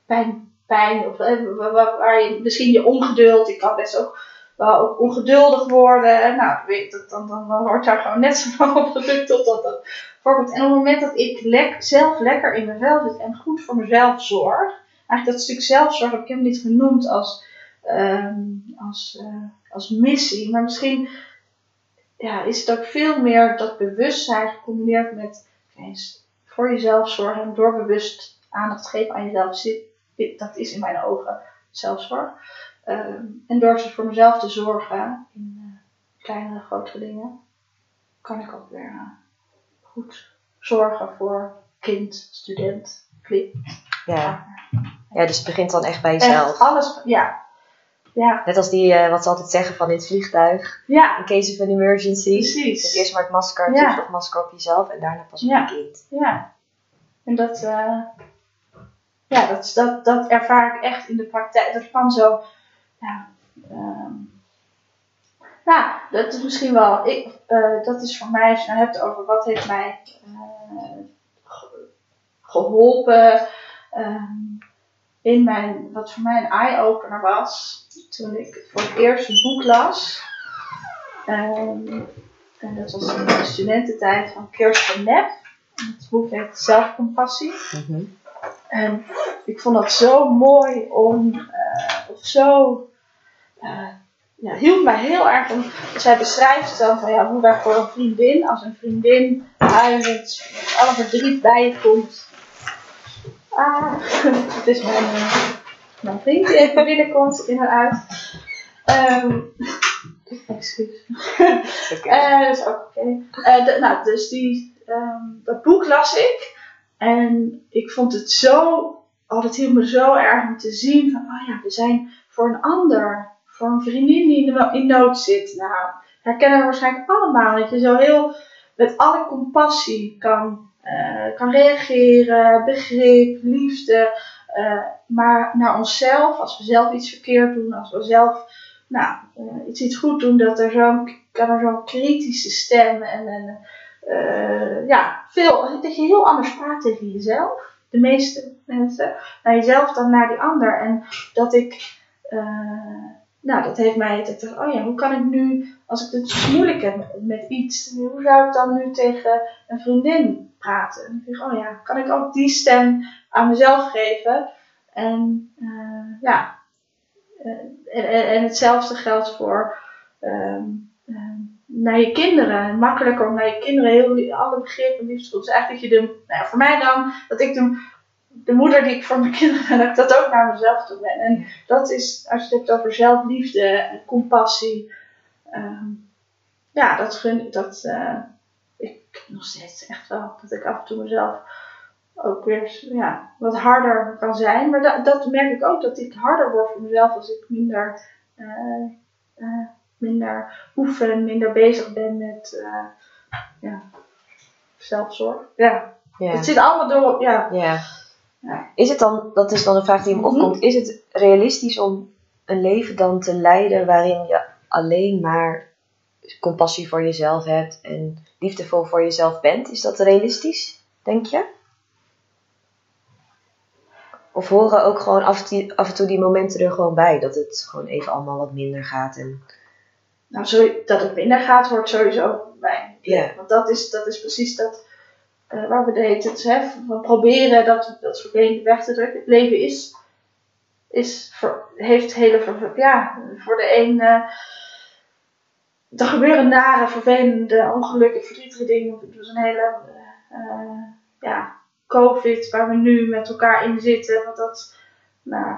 Pijn, pijn, of eh, waar, je misschien je ongeduld, ik kan best ook wel ook ongeduldig worden. En nou, weet dan, dan, wordt daar gewoon net zo lang op gedrukt totdat dat voorkomt. En op het moment dat ik zelf lekker in vel zit en goed voor mezelf zorg, eigenlijk dat stuk zelfzorg heb ik helemaal niet genoemd als, ehm, als, eh, als missie, maar misschien ja, is het ook veel meer dat bewustzijn gecombineerd met voor jezelf zorgen en door bewust aandacht geven aan jezelf. zit- dit- Dat is in mijn ogen zelfzorg. Ehm, en door ze voor mezelf te zorgen in eh, kleinere, grotere dingen, kan ik ook weer eh, goed zorgen voor kind, student, cliënt. Ja. ja, dus het begint dan echt bij jezelf. Echt alles, ja. Ja, Net als die, eh, wat ze altijd zeggen van in het vliegtuig. ja, In case of an emergency. precies. Dus eerst maar het masker, Ja. het masker op jezelf en daarna pas op Ja. je kind. Ja. En dat, ja, dat, dat, dat ervaar ik echt in de praktijk. Dat kan zo, ehm, nou, dat is misschien wel, ik, eh, dat is voor mij, als je nou hebt over wat heeft mij eh, ge- geholpen ehm, in mijn, wat voor mij een eye-opener was, toen ik voor het eerst een boek las. Ehm, en dat was in de studententijd van Kirsten Neff. Het boek heet Zelfcompassie. En ik vond dat zo mooi om, eh, of zo, eh, ja, hielp mij heel erg om, zij beschrijft dan van ja, hoe wij voor een vriendin, als een vriendin huilend, met alle verdriet bij je komt. Ah, <laughs> het is mijn, mijn vriend die even binnenkomt, in en uit. Ehm <laughs> excuus. Oké. Eh, dat is ook oké. Nou, dus die, ehm, dat boek las ik. En ik vond het zo, oh, het hielp me zo erg om te zien van, oh ja, we zijn voor een ander, voor een vriendin die in, nood zit. Nou, herkennen we waarschijnlijk allemaal. Dat je zo heel met alle compassie kan, uh, kan reageren, begrip, liefde. Uh, maar naar onszelf, als we zelf iets verkeerd doen, als we zelf nou, uh, iets, iets goed doen, dat er zo'n, kan er zo'n kritische stem en, en ja, veel, dat je heel anders praat tegen jezelf. De meeste mensen, naar jezelf dan naar die ander. En dat ik nou, dat heeft mij, dat ik oh ja, hoe kan ik nu, als ik het moeilijk heb met, iets, hoe zou ik dan nu tegen een vriendin praten? En ik dacht, oh ja, kan ik ook die stem aan mezelf geven? En uh, ja, en, en, hetzelfde geldt voor uh, naar je kinderen. Makkelijker om naar je kinderen heel, alle begrippen liefde te Dus eigenlijk dat je de, nou ja, voor mij dan, dat ik de de moeder die ik voor mijn <laughs> kinderen ben, dat ik dat ook naar mezelf toe ben. En dat is, als je het hebt over zelfliefde en compassie, uh, ja, dat gun dat uh, ik nog steeds echt wel, dat ik af en toe mezelf ook weer ja, wat harder kan zijn. Maar dat, dat merk ik ook, dat ik harder word voor mezelf als ik minder, uh, minder oefen, minder bezig ben met ja, zelfzorg. Ja. ja. Het zit allemaal door, ja. ja. Is het dan, dat is dan een vraag die me mhm. opkomt, is het realistisch om een leven dan te leiden waarin je alleen maar compassie voor jezelf hebt en liefdevol voor jezelf bent? Is dat realistisch, denk je? Of horen ook gewoon af, en toe die momenten er gewoon bij, dat het gewoon even allemaal wat minder gaat? En... Nou, zo, dat het minder gaat hoort sowieso bij. Ja. Want dat is, dat is precies dat uh, waar we de hele tijd hè, we proberen dat, dat vervelende weg te drukken. Het leven is, is voor, heeft hele, ja, voor de een, uh, er gebeuren nare, vervelende, ongelukken, verdrietige dingen. Dus een hele, uh, ja, COVID waar we nu met elkaar in zitten, wat dat nou,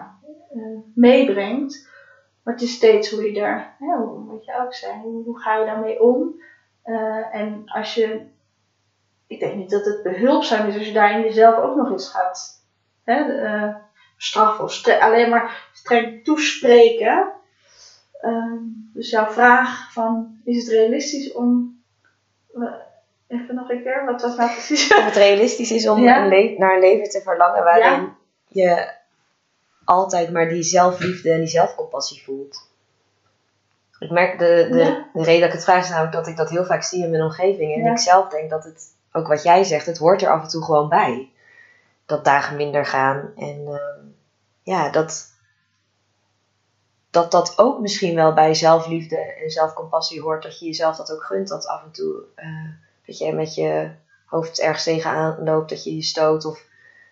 meebrengt. Maar het is steeds hoe je daar, hè, wat je ook zei, hoe, ga je daarmee om? en als je ik denk niet dat het behulpzaam is als je daarin jezelf ook nog eens gaat hè, uh, straffen of alleen maar streng toespreken. Uh, dus jouw vraag van, is het realistisch om, uh, even nog een keer, wat was nou precies? Of het realistisch is om een naar een leven te verlangen waarin je altijd maar die zelfliefde en die zelfcompassie voelt. Ik merk, de, de, de reden dat ik het vraag is namelijk dat ik dat heel vaak zie in mijn omgeving. En ik zelf denk dat het ook wat jij zegt, het hoort er af en toe gewoon bij. Dat dagen minder gaan. En uh, ja, dat, dat dat ook misschien wel bij zelfliefde en zelfcompassie hoort. Dat je jezelf dat ook gunt. Dat af en toe uh, dat je met je hoofd ergens tegenaan loopt. Dat je je stoot. Of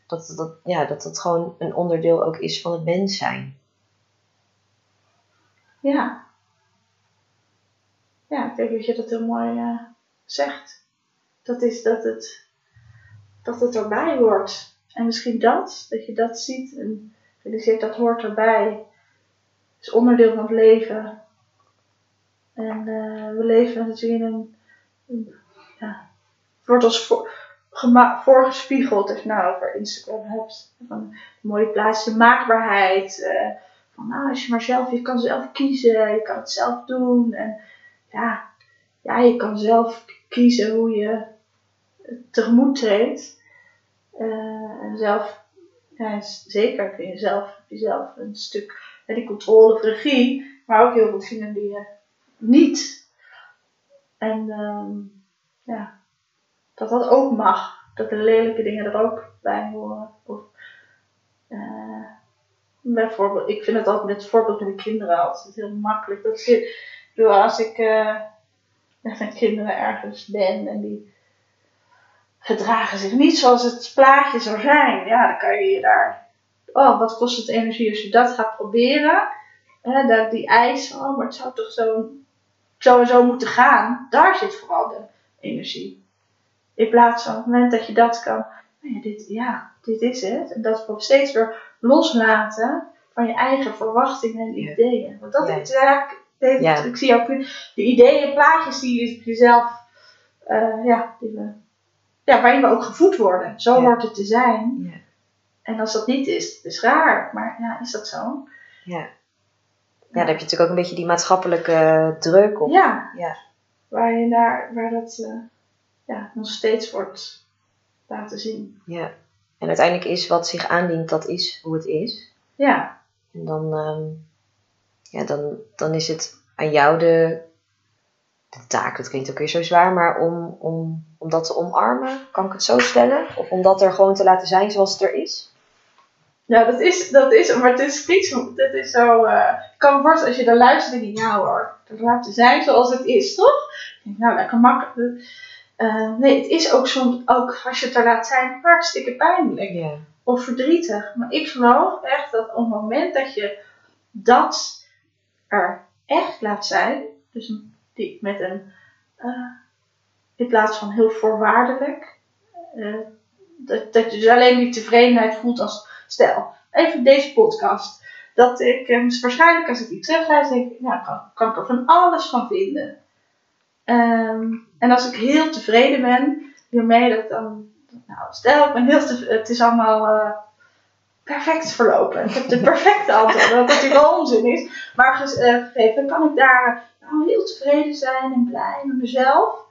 dat dat, ja, dat dat gewoon een onderdeel ook is van het mens zijn. Ja. Ja, ik denk dat je dat heel mooi uh, zegt dat is dat het, dat het erbij hoort. En misschien dat, dat je dat ziet en realiseert dat hoort erbij. Is onderdeel van het leven. En uh, we leven natuurlijk in een, ja, het wordt ons voor, voorgespiegeld, als je nou over Instagram hebt. Van mooie plaats, de maakbaarheid. Uh, van nou, als je maar zelf, je kan zelf kiezen, je kan het zelf doen. En ja, ja je kan zelf kiezen hoe je tegemoet treedt. Uh, en zelf, ja, zeker kun je zelf, een stuk ja, die controle of regie, maar ook heel veel dingen die je niet. En um, ja, dat dat ook mag. Dat de lelijke dingen er ook bij horen. Of, uh, bijvoorbeeld, ik vind het altijd met voorbeeld met de kinderen altijd heel makkelijk. Dat je, als ik uh, met kinderen ergens ben en die gedragen zich niet zoals het plaatje zou zijn. Ja, dan kan je je daar. Oh, wat kost het energie als je dat gaat proberen? Hè, dat, die eis, oh, maar het zou toch zo, zo en zo moeten gaan. Daar zit vooral de energie. In plaats van het moment dat je dat kan. Nou ja, dit, ja, dit is het. En dat wordt steeds weer loslaten van je eigen verwachtingen en ideeën. Want dat is eigenlijk. Ik zie ook de ideeën, plaatjes die je jezelf. Uh, ja, die we ja, waarin we ook gevoed worden. Zo Ja. hoort het te zijn. Ja. En als dat niet is, is raar. Maar ja, is dat zo? Ja. ja, dan heb je natuurlijk ook een beetje die maatschappelijke druk op. Ja. Ja. Waar, je daar, waar dat eh, ja, nog steeds wordt laten zien. Ja. En uiteindelijk is wat zich aandient, dat is hoe het is. Ja, En dan, ehm, ja, dan, dan is het aan jou de, de taak, dat klinkt ook weer zo zwaar, maar om, om, om dat te omarmen, kan ik het zo stellen? Of om dat er gewoon te laten zijn zoals het er is? ja dat, is, dat is, maar het is dit is zo, eh, ik kan me voorstellen als je dan luistert, denk je, ja hoor, het laten zijn zoals het is, toch? Ik denk, nou, lekker makkelijk. Eh, nee, het is ook soms, ook als je het er laat zijn, hartstikke pijnlijk. Of verdrietig. Maar ik geloof echt dat op het moment dat je dat er echt laat zijn, dus die, met een, eh, in plaats van heel voorwaardelijk, eh, dat, dat je dus alleen die tevredenheid voelt als, stel, even deze podcast, dat ik dus waarschijnlijk als ik die terugluister, denk ik, nou, kan, kan ik er van alles van vinden. Ehm, en als ik heel tevreden ben hiermee, dat dan, nou, stel ik ben heel het is allemaal eh, perfect verlopen. Ik heb de perfecte antwoord, wat natuurlijk wel onzin is. Maar eh, gegeven kan ik daar nou, heel tevreden zijn en blij met mezelf.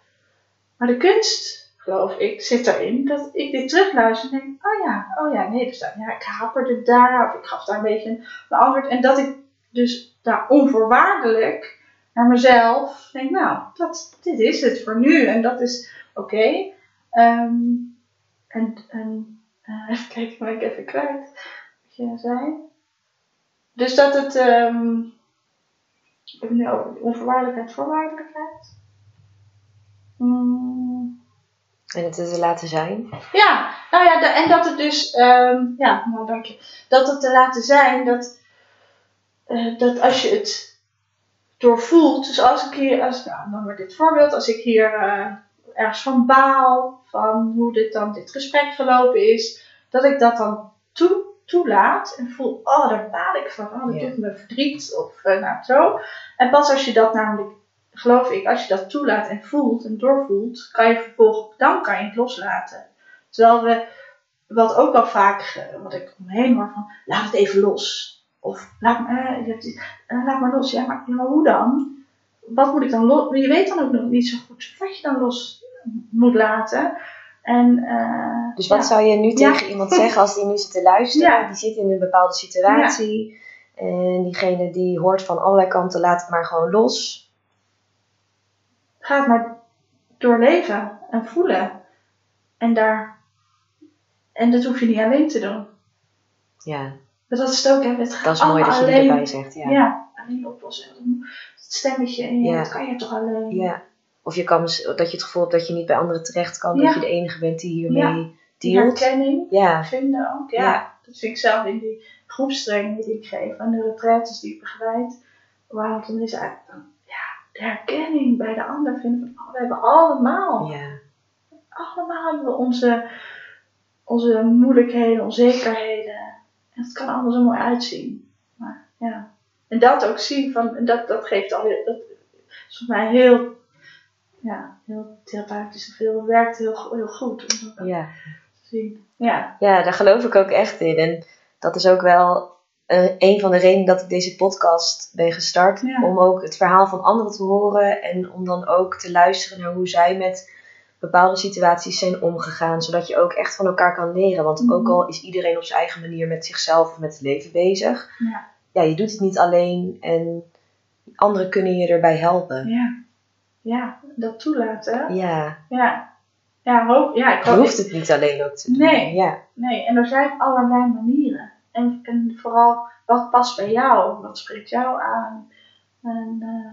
Maar de kunst, geloof ik, zit erin dat ik dit terugluister en denk, oh ja, oh ja, nee, dus, ja, ik haperde daar, of ik gaf daar een beetje een antwoord. En dat ik dus daar onvoorwaardelijk naar mezelf denk, nou, dat, dit is het voor nu en dat is oké. Ehm, en en eh, <laughs> even kijken, ben ik even kwijt wat je zei. Dus dat het, ehm ik heb het nu over onvoorwaardelijkheid, voorwaardelijkheid. Mm, En het te laten zijn. ja, nou ja, de- en dat het dus, ehm, ja, nou dank je. Dat het te laten zijn dat, eh, dat als je het doorvoelt, dus als ik hier, als, nou, dan wordt dit voorbeeld, als ik hier eh, ergens van baal, van hoe dit dan, dit gesprek gelopen is, dat ik dat dan toe, toelaat en voel, oh, daar baal ik van, oh, dat doet me verdriet, of eh, nou zo. En pas als je dat namelijk, geloof ik, als je dat toelaat en voelt en doorvoelt, kan je vervolgens, dan kan je het loslaten. Terwijl we, wat ook wel vaak, eh, wat ik omheen hoor van, laat het even los. Of laat, eh, eh, laat maar los. Ja maar, ja, maar hoe dan? Wat moet ik dan los? Je weet dan ook nog niet zo goed wat je dan los moet laten. En, eh, Dus wat ja. zou je nu Ja. tegen iemand zeggen als die nu zit te luisteren? Ja. Die zit in een bepaalde situatie. En diegene die hoort van allerlei kanten, laat het maar gewoon los. Ga het maar doorleven en voelen. En daar. En dat hoef je niet alleen te doen. Ja, Dat is het ook, hè? Het dat is mooi dat je die alleen. erbij zegt. Ja. Ja. alleen oplossen. Het stemmetje in je, Ja. dat kan je toch alleen. Ja. Of je kan, dat je het gevoel hebt dat je niet bij anderen terecht kan. Ja. Dat je de enige bent die hiermee dealt. herkenning Ja, vinden ook. Ja. Ja. Dat vind ik zelf in die groepstrainingen die ik geef en de retraites die ik begeleid. Wauw, dan is eigenlijk dan, ja, de herkenning bij de ander vinden van, oh, we hebben allemaal, ja, allemaal hebben we onze, onze moeilijkheden, onzekerheden. En het kan allemaal zo mooi uitzien. Maar ja, en dat ook zien van, dat, dat geeft al, heel- dat is voor mij heel, ja, heel therapeutisch of heel, werkt heel, heel goed om dat ja. te zien. Ja, Ja, daar geloof ik ook echt in. En dat is ook wel eh, een van de redenen dat ik deze podcast ben gestart. Ja. Om ook het verhaal van anderen te horen. En om dan ook te luisteren naar hoe zij met bepaalde situaties zijn omgegaan. Zodat je ook echt van elkaar kan leren. Want Mhm. ook al is iedereen op zijn eigen manier met zichzelf of met het leven bezig. Ja. ja, je doet het niet alleen. En anderen kunnen je erbij helpen. ja, ja, dat toelaten. Ja, Ja, ja, hoop, ja ik je hoop, hoeft het niet alleen ook te doen. Nee. Ja, Nee, en er zijn allerlei manieren. En, en vooral, wat past bij jou? Wat spreekt jou aan? En eh,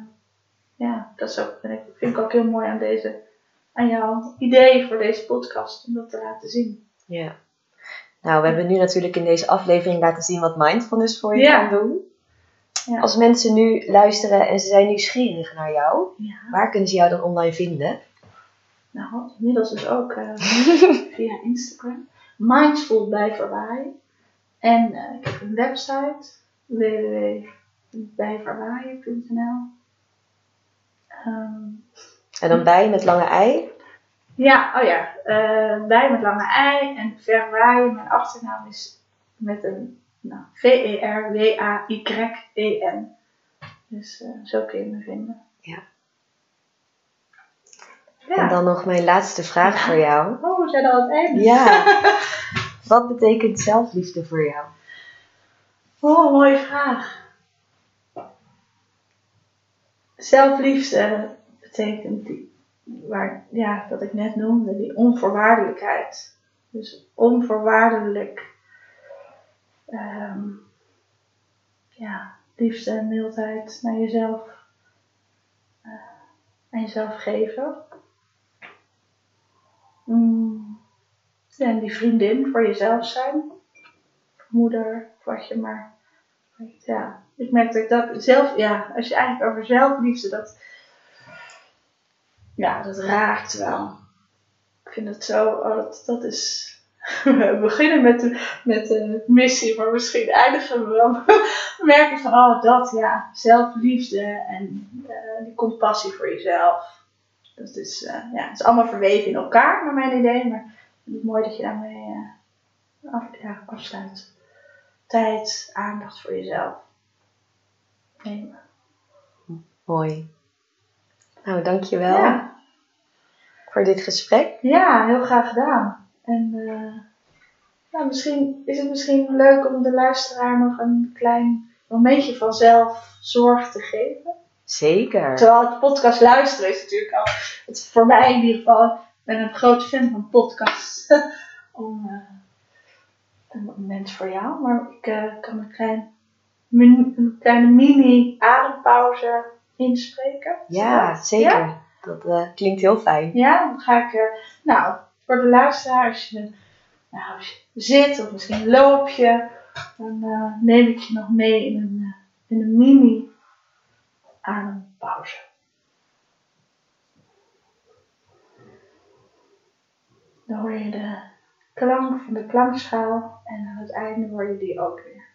ja, dat is ook, vind ik ook heel mooi aan deze, aan jouw idee voor deze podcast, om dat te laten zien. Ja. Nou, we hebben nu natuurlijk in deze aflevering laten zien wat mindfulness voor je Ja. kan doen. Ja. Als mensen nu luisteren en ze zijn nieuwsgierig naar jou, Ja. waar kunnen ze jou dan online vinden? Nou, inmiddels dus ook eh, <laughs> via Instagram. Mindful bij Verwaaien. En eh, ik heb een website, www.bijverwaaien.nl Ehm, En dan bij met lange ei. Ja, oh ja. Uh, wij met lange ei en Verwaaien, mijn achternaam is met een nou, V-E-R-W-A-Y-E-N. Dus uh, zo kun je me vinden. Ja. ja. En dan nog mijn laatste vraag voor jou. <laughs> Oh, we zijn al aan het einde. Ja. <laughs> Wat betekent zelfliefde voor jou? Oh, mooie vraag. Zelfliefde betekent die, waar, ja, dat ik net noemde, die onvoorwaardelijkheid. Dus onvoorwaardelijk um, ja, liefde en mildheid naar jezelf uh, aan jezelf geven. Mm, en die vriendin voor jezelf zijn. Moeder, wat je maar. Ja, ik merk dat dat zelf, ja, als je eigenlijk over zelfliefde, dat, ja, dat raakt wel. Ik vind het zo, oh, dat, dat is, <laughs> we beginnen met de, met de missie, maar misschien eindigen we wel. <laughs> merk ik van, oh, dat, ja, zelfliefde en uh, die compassie voor jezelf. Dat is, uh, ja, het is allemaal verweven in elkaar, naar mijn idee, maar het is mooi dat je daarmee uh, af, afsluit. Tijd, aandacht voor jezelf. Nemen. Mooi. Nou, dankjewel ja. voor dit gesprek. Ja, heel graag gedaan. En uh, nou, misschien is het misschien leuk om de luisteraar nog een klein momentje van zelfzorg te geven. Zeker. Terwijl het podcast luisteren is natuurlijk al, het, voor mij in ieder geval, ik ben een groot fan van podcasts. <laughs> om, uh, een moment voor jou, maar ik uh, kan een, klein, een kleine mini adempauze inspreken. Ja, zeker. Dat uh, klinkt heel fijn. Ja, dan ga ik, nou, voor de luisteraar, als je, nou, als je zit of misschien loop je, dan uh, neem ik je nog mee in een, uh, in een mini adempauze. Dan hoor je de klank van de klankschaal en aan het einde hoor je die ook weer.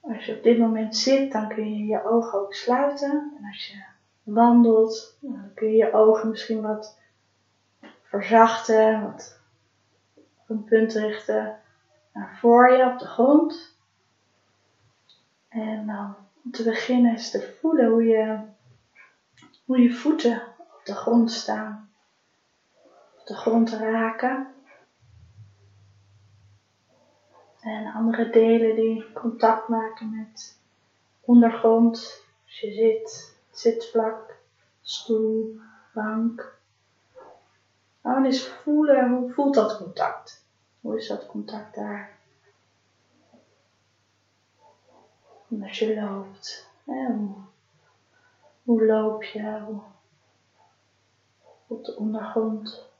Als je op dit moment zit, dan kun je je ogen ook sluiten. En als je wandelt, nou, dan kun je je ogen misschien wat verzachten, wat op een punt richten naar voor je op de grond. En dan om te beginnen is te voelen hoe je, hoe je voeten op de grond staan, op de grond raken. En andere delen die contact maken met ondergrond. Als je zit, zitvlak, stoel, bank. Nou, eens voelen, hoe voelt dat contact? Hoe is dat contact daar? En als je loopt, hoe, hoe loop je op de ondergrond?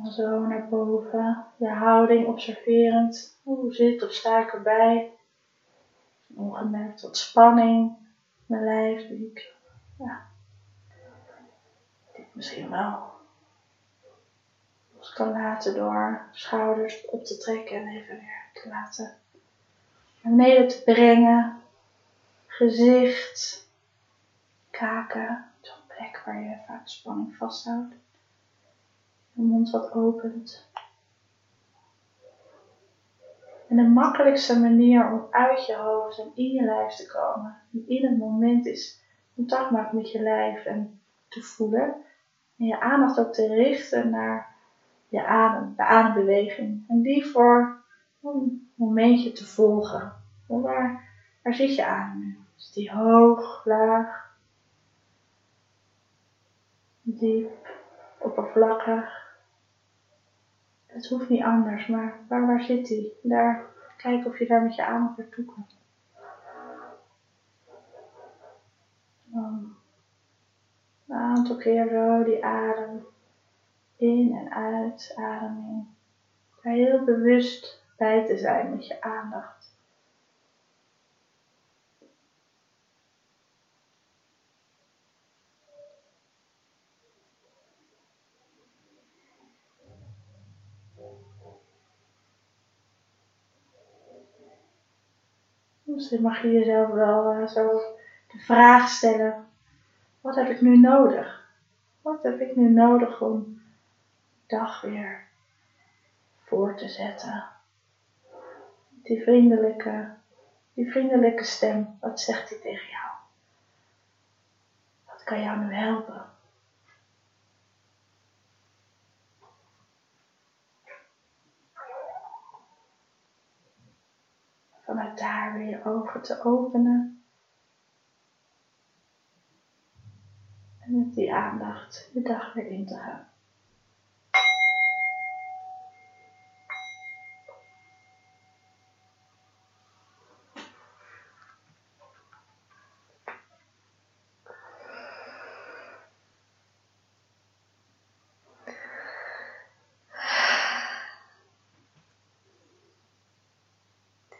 Zo naar boven, je houding observerend. Hoe zit of sta ik erbij? Ongemerkt wat spanning. Mijn lijf, ik, ja, dit misschien wel. Los kan laten door schouders op te trekken en even weer te laten naar beneden te brengen. Gezicht, kaken, zo'n plek waar je vaak spanning vasthoudt de mond wat opent. En de makkelijkste manier om uit je hoofd en in je lijf te komen, en in het moment is contact maken met je lijf en te voelen. En je aandacht ook te richten naar je adem, de adembeweging. En die voor een momentje te volgen. Waar, waar zit je adem nu? Is die hoog, laag, diep, oppervlakkig? Het hoeft niet anders, maar waar, waar zit hij? Daar, kijk of je daar met je aandacht naartoe komt. Dan een aantal keer zo die adem in en uit, ademing. Daar heel bewust bij te zijn met je aandacht. Misschien mag je jezelf wel eh, zo de vraag stellen: wat heb ik nu nodig? Wat heb ik nu nodig om de dag weer voor te zetten? Die vriendelijke, die vriendelijke stem, wat zegt hij tegen jou? Wat kan jou nu helpen? Vanuit daar weer je ogen te openen. En met die aandacht je dag weer in te gaan.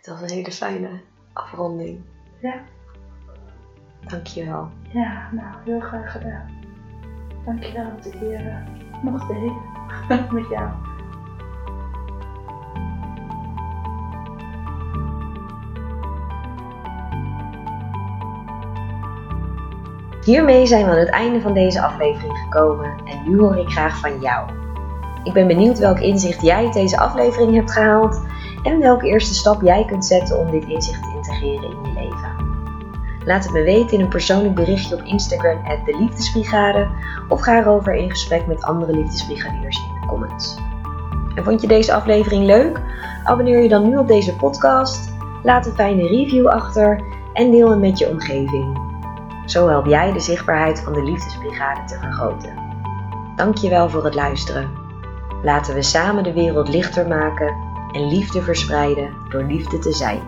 Dit was een fijne afronding. Ja. Dankjewel. Ja, nou, heel graag gedaan. Dankjewel dat ik hier uh, mocht delen <laughs> met jou. Hiermee zijn we aan het einde van deze aflevering gekomen en nu hoor ik graag van jou. Ik ben benieuwd welk inzicht jij uit deze aflevering hebt gehaald en welke eerste stap jij kunt zetten om dit inzicht te integreren in je leven. Laat het me weten in een persoonlijk berichtje op Instagram de Liefdesbrigade of ga erover in gesprek met andere liefdesbrigadiers in de comments. En vond je deze aflevering leuk? Abonneer je dan nu op deze podcast, laat een fijne review achter en deel hem met je omgeving. Zo help jij de zichtbaarheid van de Liefdesbrigade te vergroten. Dankjewel voor het luisteren. Laten we samen de wereld lichter maken en liefde verspreiden door liefde te zijn.